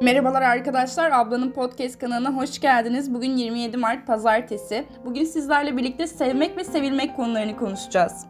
Merhabalar arkadaşlar, ablanın podcast kanalına hoş geldiniz. Bugün 27 Mart Pazartesi. Bugün sizlerle birlikte sevmek ve sevilmek konularını konuşacağız.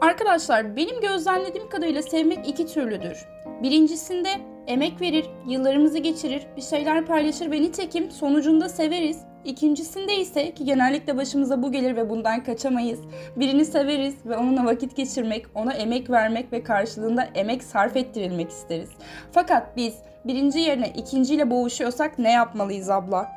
Arkadaşlar, benim gözlemlediğim kadarıyla sevmek iki türlüdür. Birincisinde emek verir, yıllarımızı geçirir, bir şeyler paylaşır ve nitekim sonucunda severiz. İkincisinde ise ki genellikle başımıza bu gelir ve bundan kaçamayız. Birini severiz ve onunla vakit geçirmek, ona emek vermek ve karşılığında emek sarf ettirilmek isteriz. Fakat biz birinci yerine ikinciyle boğuşuyorsak ne yapmalıyız abla?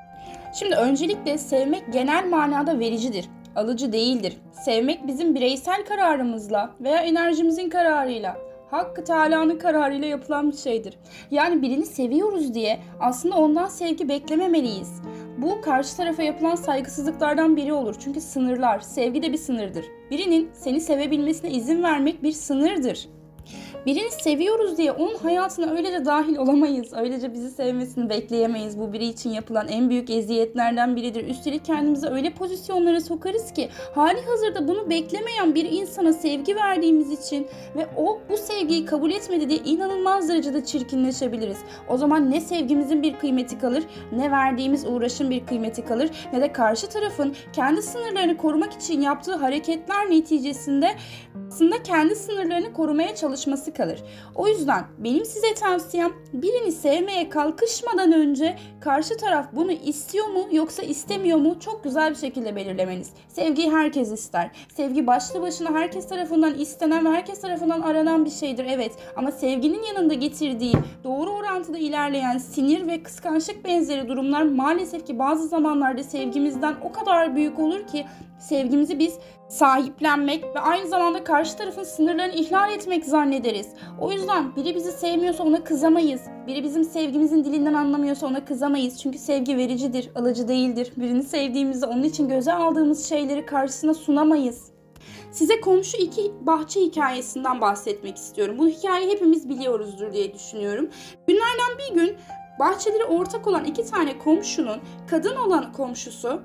Şimdi öncelikle sevmek genel manada vericidir alıcı değildir. Sevmek bizim bireysel kararımızla veya enerjimizin kararıyla Hakkı Teala'nın kararıyla yapılan bir şeydir. Yani birini seviyoruz diye aslında ondan sevgi beklememeliyiz. Bu karşı tarafa yapılan saygısızlıklardan biri olur. Çünkü sınırlar, sevgi de bir sınırdır. Birinin seni sevebilmesine izin vermek bir sınırdır. Birini seviyoruz diye onun hayatına öylece dahil olamayız. Öylece bizi sevmesini bekleyemeyiz. Bu biri için yapılan en büyük eziyetlerden biridir. Üstelik kendimizi öyle pozisyonlara sokarız ki hali hazırda bunu beklemeyen bir insana sevgi verdiğimiz için ve o bu sevgiyi kabul etmedi diye inanılmaz derecede çirkinleşebiliriz. O zaman ne sevgimizin bir kıymeti kalır, ne verdiğimiz uğraşın bir kıymeti kalır, ne de karşı tarafın kendi sınırlarını korumak için yaptığı hareketler neticesinde aslında kendi sınırlarını korumaya çalışması kalır. O yüzden benim size tavsiyem birini sevmeye kalkışmadan önce karşı taraf bunu istiyor mu yoksa istemiyor mu çok güzel bir şekilde belirlemeniz. Sevgiyi herkes ister. Sevgi başlı başına herkes tarafından istenen ve herkes tarafından aranan bir şeydir evet ama sevginin yanında getirdiği doğru orantıda ilerleyen sinir ve kıskançlık benzeri durumlar maalesef ki bazı zamanlarda sevgimizden o kadar büyük olur ki sevgimizi biz sahiplenmek ve aynı zamanda karşı tarafın sınırlarını ihlal etmek zannederiz. O yüzden biri bizi sevmiyorsa ona kızamayız. Biri bizim sevgimizin dilinden anlamıyorsa ona kızamayız. Çünkü sevgi vericidir, alıcı değildir. Birini sevdiğimizde onun için göze aldığımız şeyleri karşısına sunamayız. Size komşu iki bahçe hikayesinden bahsetmek istiyorum. Bu hikayeyi hepimiz biliyoruzdur diye düşünüyorum. Günlerden bir gün bahçeleri ortak olan iki tane komşunun kadın olan komşusu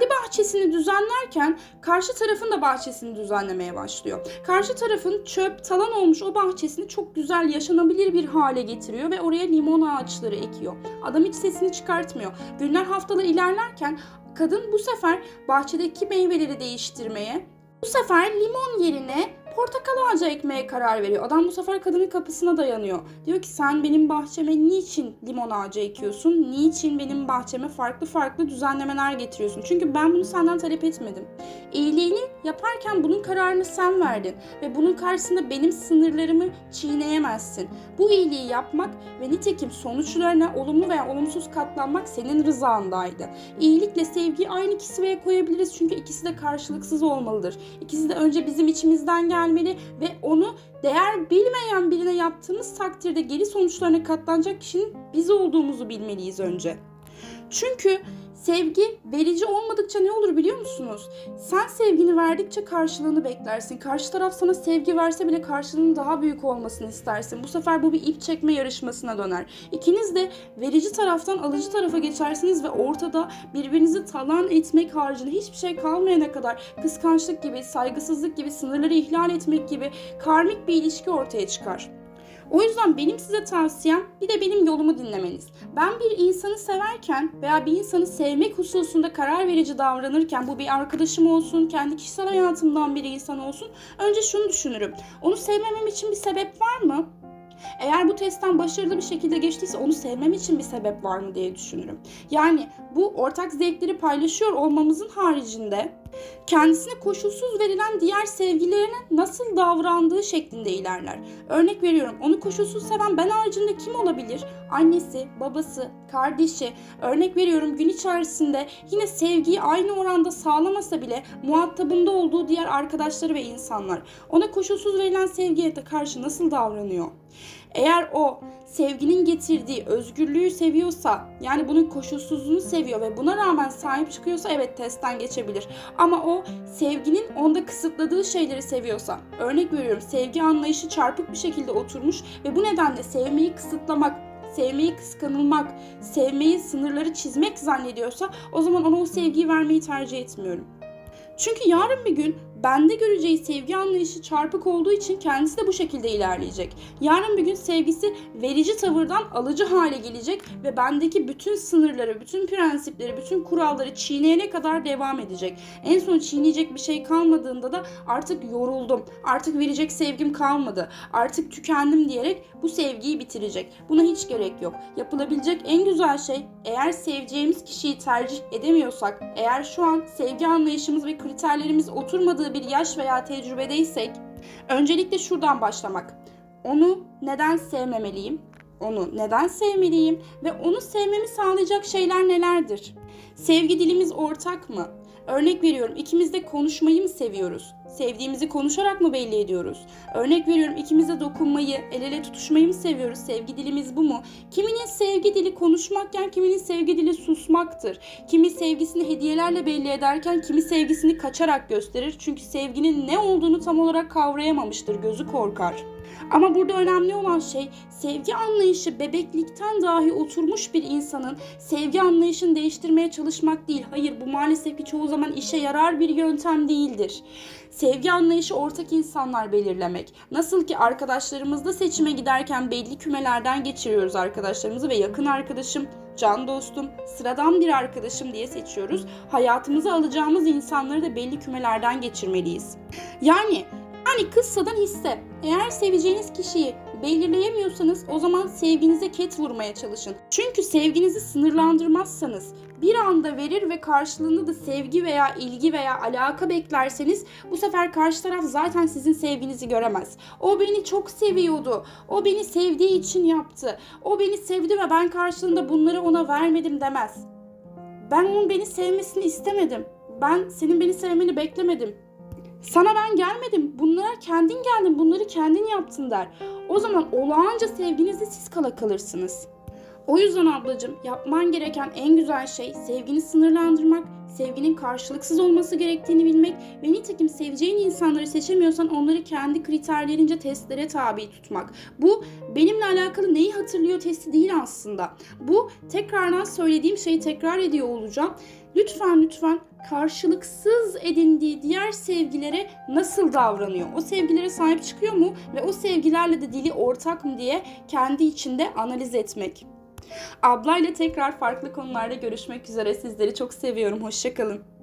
kendi bahçesini düzenlerken karşı tarafın da bahçesini düzenlemeye başlıyor. Karşı tarafın çöp, talan olmuş o bahçesini çok güzel, yaşanabilir bir hale getiriyor ve oraya limon ağaçları ekiyor. Adam hiç sesini çıkartmıyor. Günler haftalar ilerlerken kadın bu sefer bahçedeki meyveleri değiştirmeye, bu sefer limon yerine portakal ağacı ekmeye karar veriyor. Adam bu sefer kadının kapısına dayanıyor. Diyor ki sen benim bahçeme niçin limon ağacı ekiyorsun? Niçin benim bahçeme farklı farklı düzenlemeler getiriyorsun? Çünkü ben bunu senden talep etmedim. İyiliğini yaparken bunun kararını sen verdin ve bunun karşısında benim sınırlarımı çiğneyemezsin. Bu iyiliği yapmak ve nitekim sonuçlarına olumlu veya olumsuz katlanmak senin rızandaydı. İyilikle sevgiyi aynı kisveye koyabiliriz çünkü ikisi de karşılıksız olmalıdır. İkisi de önce bizim içimizden gel gelmeli ve onu değer bilmeyen birine yaptığımız takdirde geri sonuçlarına katlanacak kişinin biz olduğumuzu bilmeliyiz önce. Çünkü Sevgi verici biliyor musunuz? Sen sevgini verdikçe karşılığını beklersin. Karşı taraf sana sevgi verse bile karşılığının daha büyük olmasını istersin. Bu sefer bu bir ip çekme yarışmasına döner. İkiniz de verici taraftan alıcı tarafa geçersiniz ve ortada birbirinizi talan etmek haricinde hiçbir şey kalmayana kadar kıskançlık gibi, saygısızlık gibi, sınırları ihlal etmek gibi karmik bir ilişki ortaya çıkar. O yüzden benim size tavsiyem bir de benim yolumu dinlemeniz. Ben bir insanı severken veya bir insanı sevmek hususunda karar verici davranırken bu bir arkadaşım olsun, kendi kişisel hayatımdan bir insan olsun. Önce şunu düşünürüm. Onu sevmemem için bir sebep var mı? Eğer bu testten başarılı bir şekilde geçtiyse onu sevmem için bir sebep var mı diye düşünürüm. Yani bu ortak zevkleri paylaşıyor olmamızın haricinde kendisine koşulsuz verilen diğer sevgilerine nasıl davrandığı şeklinde ilerler. Örnek veriyorum onu koşulsuz seven ben haricinde kim olabilir? Annesi, babası, kardeşi. Örnek veriyorum gün içerisinde yine sevgiyi aynı oranda sağlamasa bile muhatabında olduğu diğer arkadaşları ve insanlar. Ona koşulsuz verilen sevgiye de karşı nasıl davranıyor? Eğer o sevginin getirdiği özgürlüğü seviyorsa yani bunun koşulsuzluğunu seviyor ve buna rağmen sahip çıkıyorsa evet testten geçebilir. Ama o sevginin onda kısıtladığı şeyleri seviyorsa örnek veriyorum sevgi anlayışı çarpık bir şekilde oturmuş ve bu nedenle sevmeyi kısıtlamak sevmeyi kıskanılmak, sevmeyi sınırları çizmek zannediyorsa o zaman ona o sevgiyi vermeyi tercih etmiyorum. Çünkü yarın bir gün bende göreceği sevgi anlayışı çarpık olduğu için kendisi de bu şekilde ilerleyecek. Yarın bir gün sevgisi verici tavırdan alıcı hale gelecek ve bendeki bütün sınırları, bütün prensipleri, bütün kuralları çiğneyene kadar devam edecek. En son çiğneyecek bir şey kalmadığında da artık yoruldum, artık verecek sevgim kalmadı, artık tükendim diyerek bu sevgiyi bitirecek. Buna hiç gerek yok. Yapılabilecek en güzel şey eğer seveceğimiz kişiyi tercih edemiyorsak, eğer şu an sevgi anlayışımız ve kriterlerimiz oturmadığı bir yaş veya tecrübedeysek öncelikle şuradan başlamak. Onu neden sevmemeliyim? Onu neden sevmeliyim ve onu sevmemi sağlayacak şeyler nelerdir? Sevgi dilimiz ortak mı? Örnek veriyorum ikimiz de konuşmayı mı seviyoruz? Sevdiğimizi konuşarak mı belli ediyoruz? Örnek veriyorum ikimiz de dokunmayı, el ele tutuşmayı mı seviyoruz? Sevgi dilimiz bu mu? Kiminin sevgi dili konuşmakken kiminin sevgi dili susmaktır. Kimi sevgisini hediyelerle belli ederken kimi sevgisini kaçarak gösterir. Çünkü sevginin ne olduğunu tam olarak kavrayamamıştır, gözü korkar. Ama burada önemli olan şey sevgi anlayışı bebeklikten dahi oturmuş bir insanın sevgi anlayışını değiştirmeye çalışmak değil. Hayır bu maalesef ki çoğu zaman işe yarar bir yöntem değildir. Sevgi anlayışı ortak insanlar belirlemek. Nasıl ki arkadaşlarımızla seçime giderken belli kümelerden geçiriyoruz arkadaşlarımızı ve yakın arkadaşım, can dostum, sıradan bir arkadaşım diye seçiyoruz. Hayatımıza alacağımız insanları da belli kümelerden geçirmeliyiz. Yani yani kıssadan hisse. Eğer seveceğiniz kişiyi belirleyemiyorsanız o zaman sevginize ket vurmaya çalışın. Çünkü sevginizi sınırlandırmazsanız bir anda verir ve karşılığında da sevgi veya ilgi veya alaka beklerseniz bu sefer karşı taraf zaten sizin sevginizi göremez. O beni çok seviyordu. O beni sevdiği için yaptı. O beni sevdi ve ben karşılığında bunları ona vermedim demez. Ben onun beni sevmesini istemedim. Ben senin beni sevmeni beklemedim. Sana ben gelmedim. Bunlara kendin geldin. Bunları kendin yaptın der. O zaman olağanca sevginizde siz kala kalırsınız. O yüzden ablacığım yapman gereken en güzel şey sevgini sınırlandırmak, sevginin karşılıksız olması gerektiğini bilmek ve nitekim seveceğin insanları seçemiyorsan onları kendi kriterlerince testlere tabi tutmak. Bu benimle alakalı neyi hatırlıyor testi değil aslında. Bu tekrardan söylediğim şeyi tekrar ediyor olacağım. Lütfen lütfen karşılıksız edindiği diğer sevgilere nasıl davranıyor? O sevgilere sahip çıkıyor mu ve o sevgilerle de dili ortak mı diye kendi içinde analiz etmek. Ablayla tekrar farklı konularda görüşmek üzere. Sizleri çok seviyorum. Hoşçakalın.